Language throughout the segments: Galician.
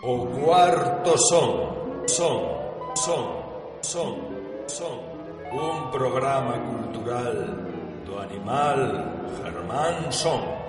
O cuarto son, son, son, son, son. Un programa cultural do animal Germán Son.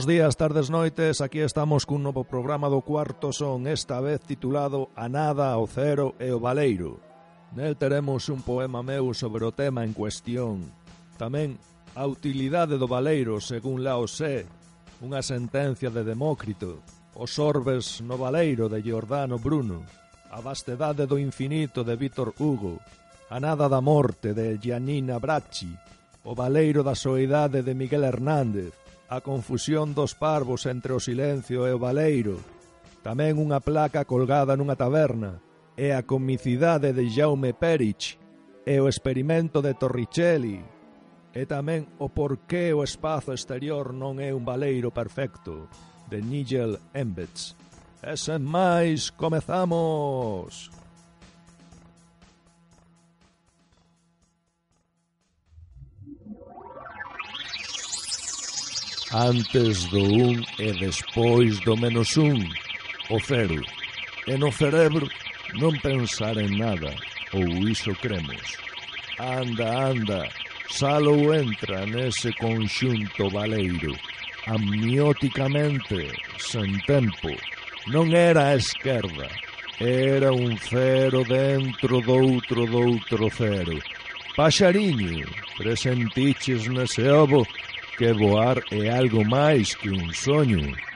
Bos días, tardes, noites, aquí estamos cun novo programa do Cuarto Son, esta vez titulado A nada, o cero e o baleiro. Nel teremos un poema meu sobre o tema en cuestión. Tamén a utilidade do baleiro, según Lao Tse, unha sentencia de Demócrito, os orbes no baleiro de Giordano Bruno, a vastedade do infinito de Vítor Hugo, a nada da morte de Giannina Bracci, o baleiro da soidade de Miguel Hernández, a confusión dos parvos entre o silencio e o baleiro, tamén unha placa colgada nunha taberna, e a comicidade de Jaume Perich, e o experimento de Torricelli, e tamén o porqué o espazo exterior non é un baleiro perfecto, de Nigel Embets. E sen máis, comezamos! antes do un e despois do menos un, o cero. E no cerebro non pensar en nada, ou iso cremos. Anda, anda, salo entra nese conxunto baleiro, amnióticamente, sen tempo. Non era a esquerda, era un cero dentro doutro doutro cero. Paxariño, presentiches nese ovo que voar é algo máis que un soño.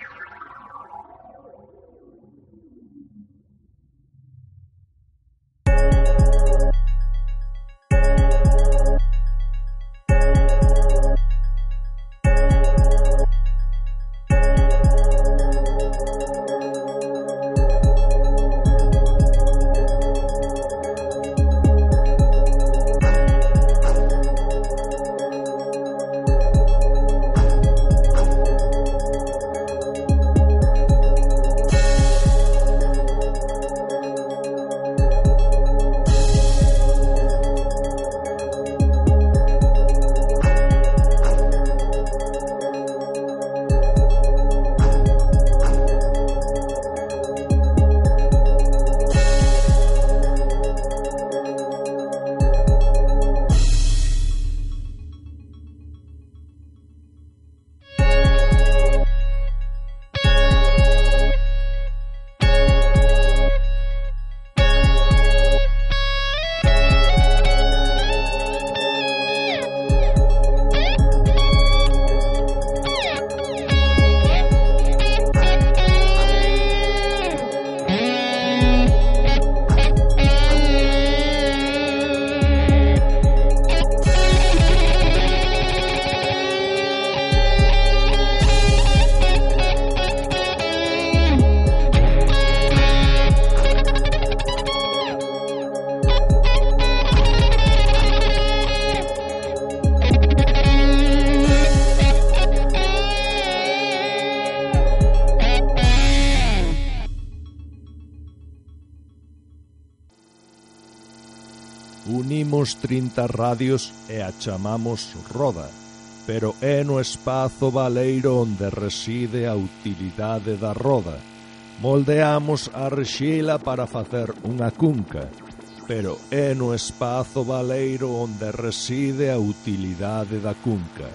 uns 30 radios e a chamamos Roda, pero é no espazo baleiro onde reside a utilidade da roda. Moldeamos a rexila para facer unha cunca, pero é no espazo baleiro onde reside a utilidade da cunca.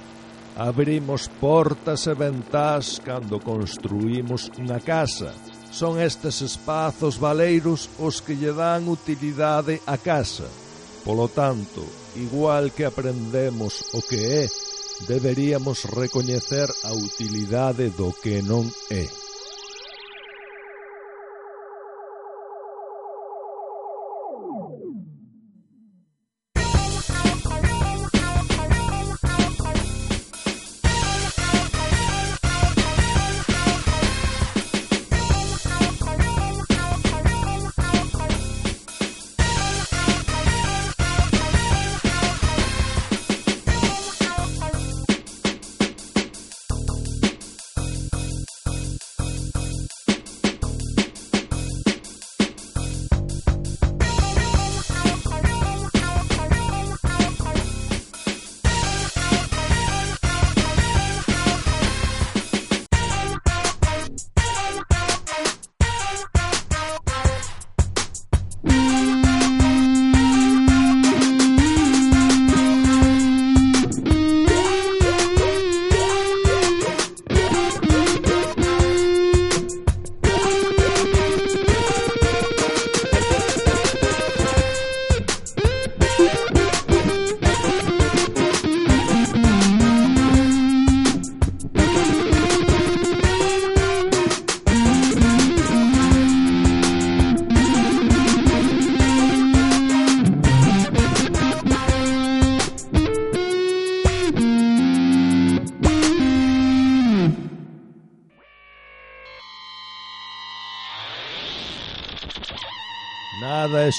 Abrimos portas e ventás cando construímos unha casa, son estes espazos baleiros os que lle dan utilidade á casa. Polo tanto, igual que aprendemos o que é, deberíamos recoñecer a utilidade do que non é.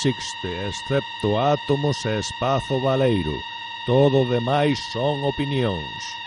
existe, excepto átomos e espazo baleiro. Todo demais son opinións.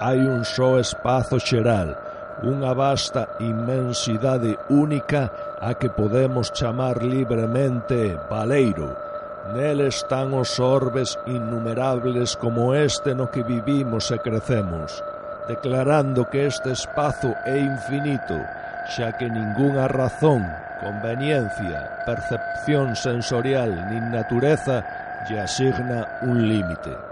hai un só espazo xeral, unha vasta inmensidade única a que podemos chamar libremente Valeiro. Nel están os orbes innumerables como este no que vivimos e crecemos, declarando que este espazo é infinito, xa que ningunha razón, conveniencia, percepción sensorial nin natureza lle asigna un límite.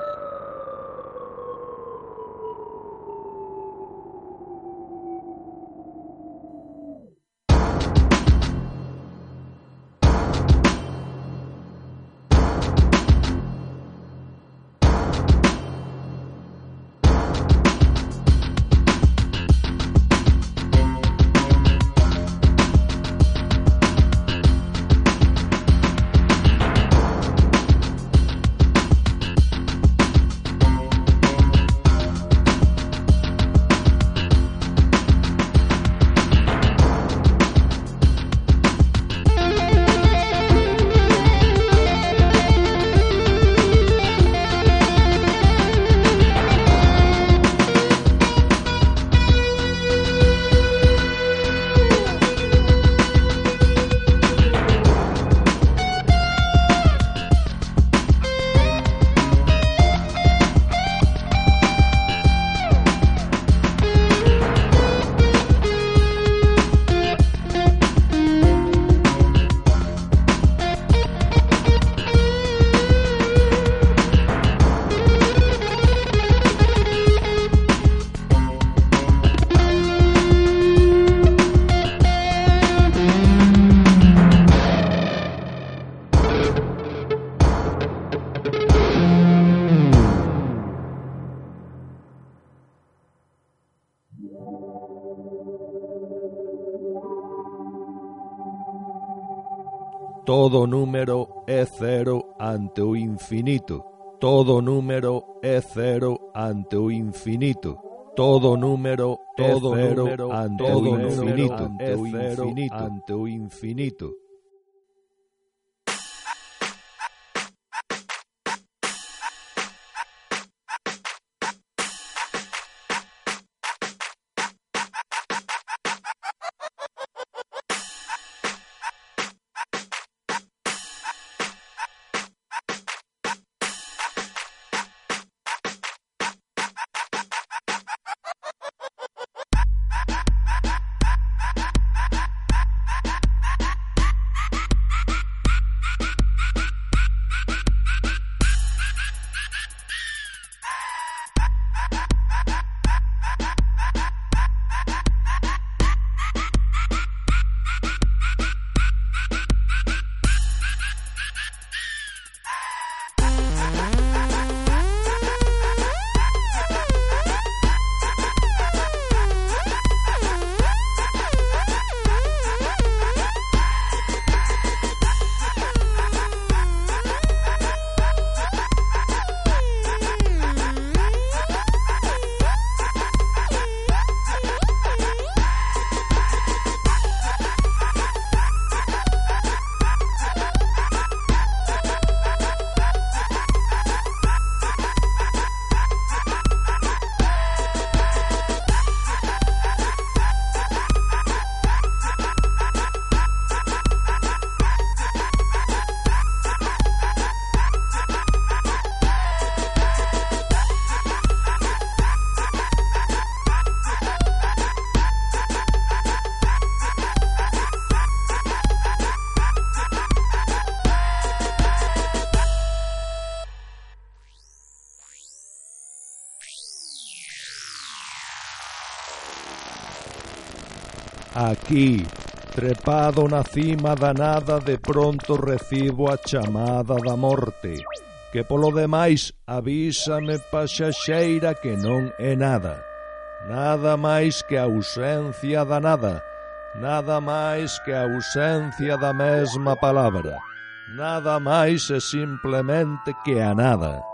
Todo número é cero ante o infinito. Todo número é cero ante o infinito. Todo número todo é cero ante o infinito. É cero ante o infinito. Aquí, trepado na cima da nada, de pronto recibo a chamada da morte, que polo demais avísame paxaxeira que non é nada. Nada máis que a ausencia da nada, nada máis que a ausencia da mesma palabra, nada máis e simplemente que a nada.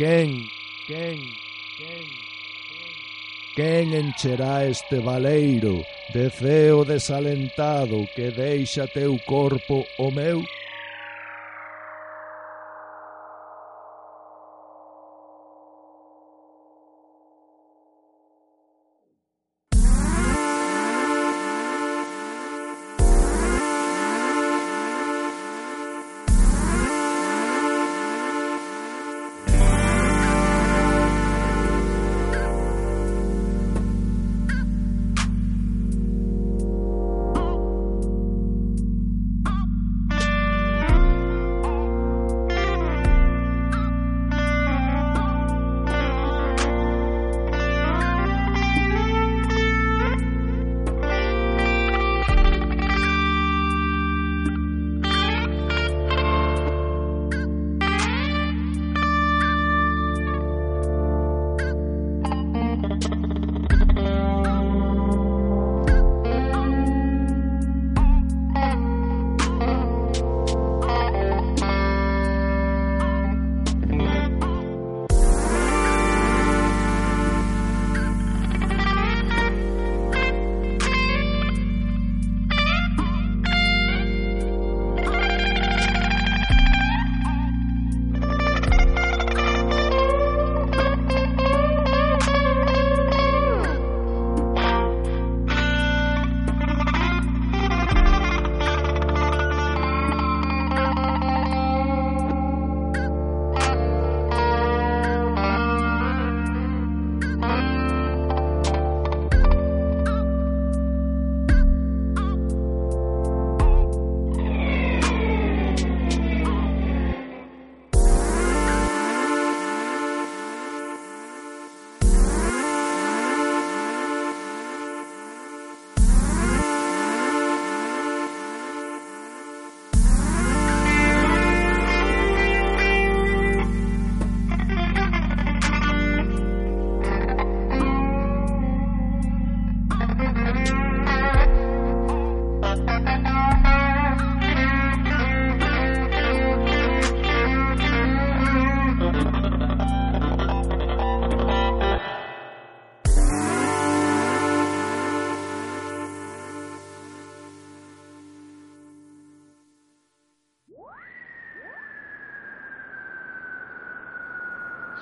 Quen, quen, quen, quen encherá este valeiro de ceo desalentado que deixa teu corpo o meu?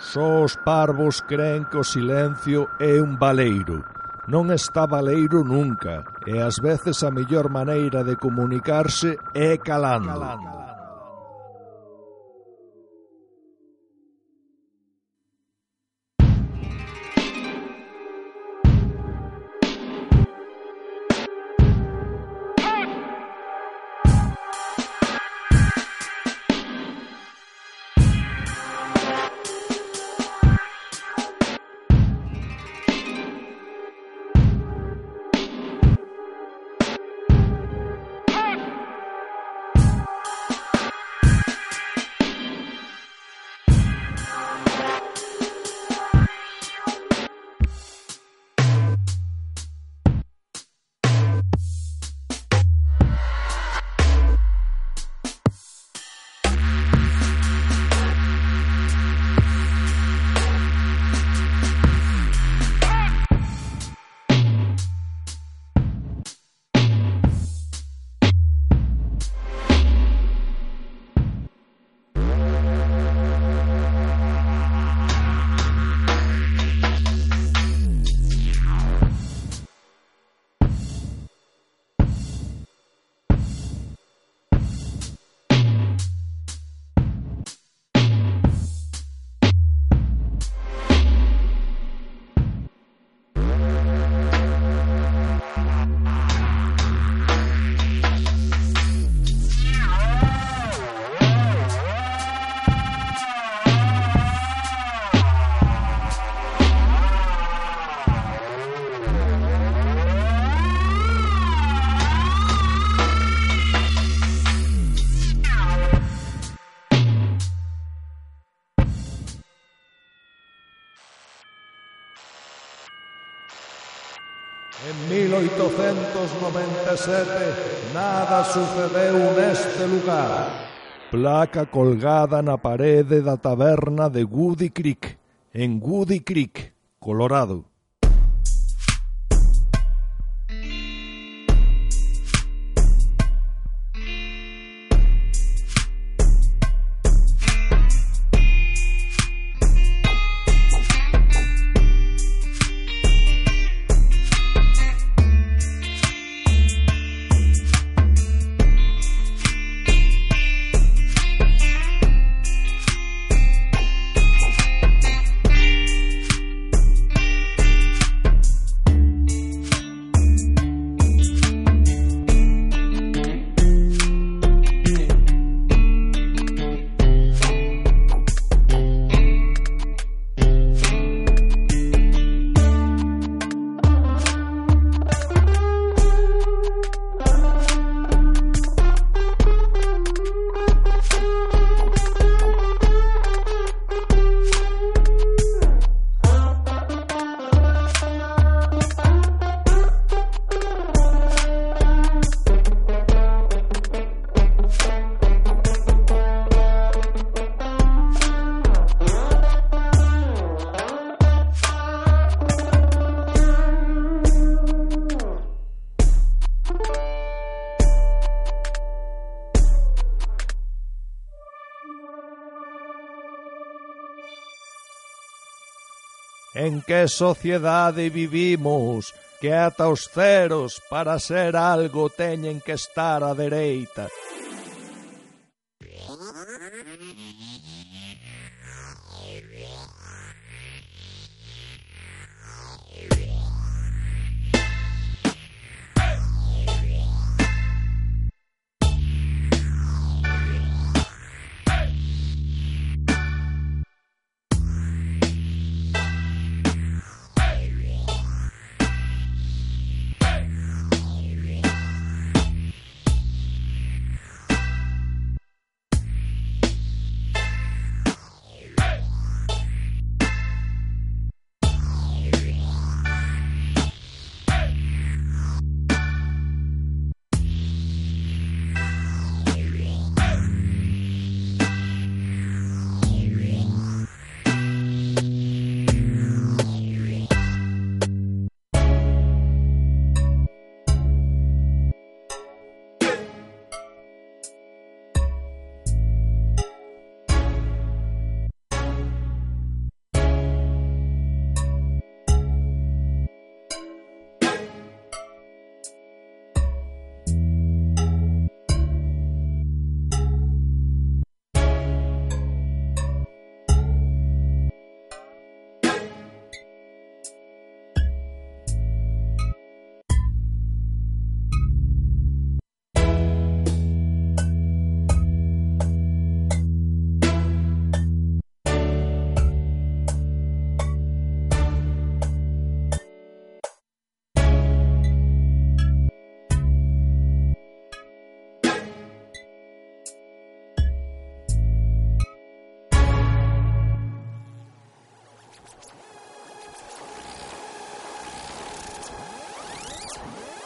Só os parvos creen que o silencio é un baleiro. Non está baleiro nunca, e ás veces a mellor maneira de comunicarse é calando. calando. En 1897 nada sucedeu neste lugar. Placa colgada na parede da taberna de Woody Creek, en Woody Creek, Colorado. que sociedade vivimos que ata os ceros para ser algo teñen que estar á dereita.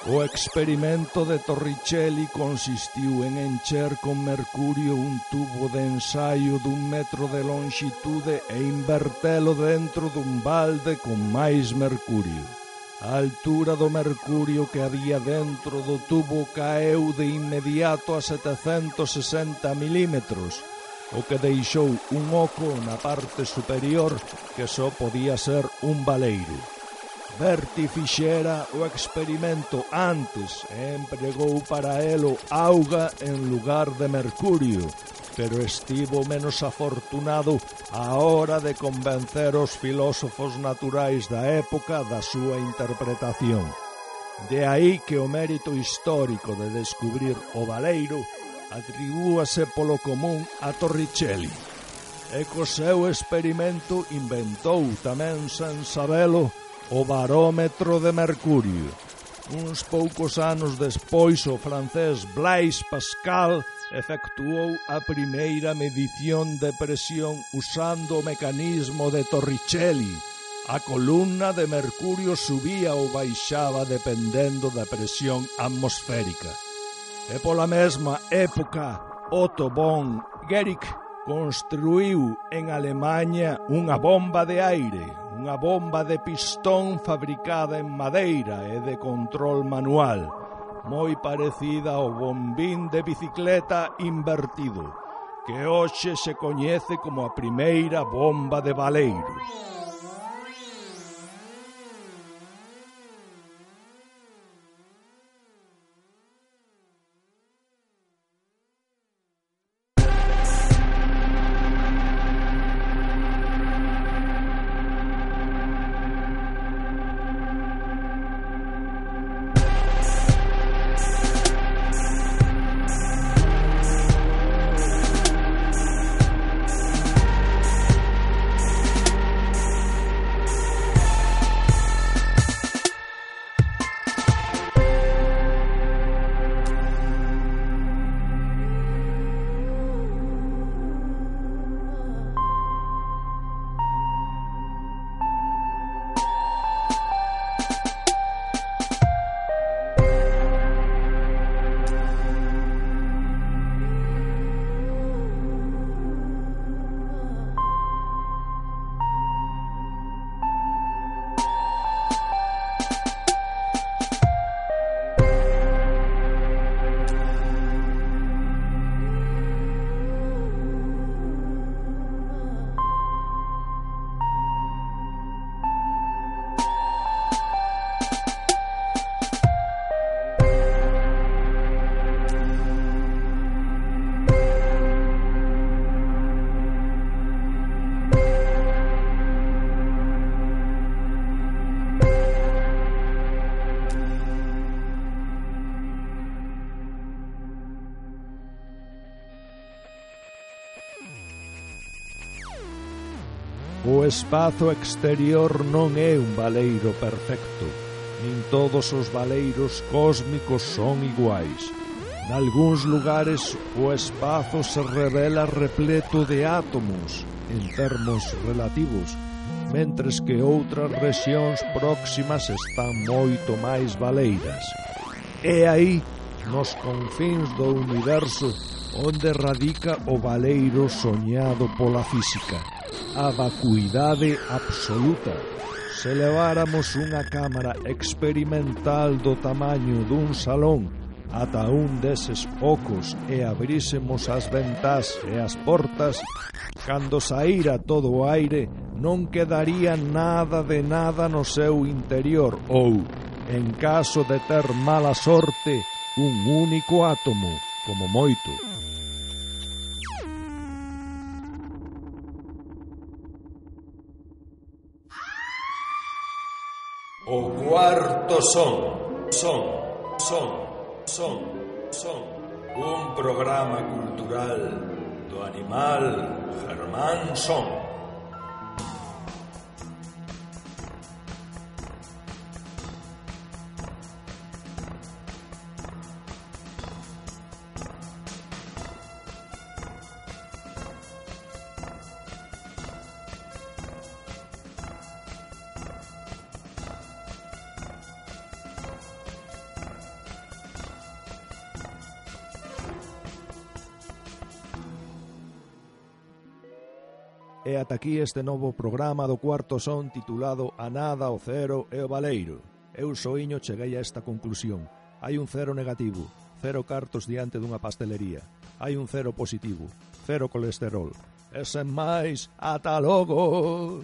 O experimento de Torricelli consistiu en encher con mercurio un tubo de ensaio dun metro de longitude e invertelo dentro dun balde con máis mercurio. A altura do mercurio que había dentro do tubo caeu de inmediato a 760 milímetros, o que deixou un oco na parte superior que só podía ser un baleiro. Berti fixera o experimento antes e empregou para elo auga en lugar de mercurio, pero estivo menos afortunado a hora de convencer os filósofos naturais da época da súa interpretación. De aí que o mérito histórico de descubrir o Valeiro atribúase polo común a Torricelli. E co seu experimento inventou tamén sen sabelo o barómetro de Mercurio. Uns poucos anos despois, o francés Blaise Pascal efectuou a primeira medición de presión usando o mecanismo de Torricelli. A columna de mercurio subía ou baixaba dependendo da presión atmosférica. E pola mesma época, Otto von Guericke construiu en Alemanha unha bomba de aire unha bomba de pistón fabricada en madeira e de control manual, moi parecida ao bombín de bicicleta invertido, que hoxe se coñece como a primeira bomba de baleiros. espazo exterior non é un baleiro perfecto, nin todos os baleiros cósmicos son iguais. Nalgúns lugares o espazo se revela repleto de átomos en termos relativos, mentres que outras rexións próximas están moito máis baleiras. E aí, nos confins do universo, onde radica o valeiro soñado pola física, a vacuidade absoluta. Se leváramos unha cámara experimental do tamaño dun salón ata un deses ocos e abrísemos as ventás e as portas, cando saíra todo o aire non quedaría nada de nada no seu interior ou, en caso de ter mala sorte, un único átomo, como moito. O cuarto son, son, son, son, son, un programa cultural do animal Germán Son. ata aquí este novo programa do cuarto son titulado A nada, o cero e o valeiro. Eu soiño cheguei a esta conclusión. Hai un cero negativo, cero cartos diante dunha pastelería. Hai un cero positivo, cero colesterol. E sen máis, ata logo!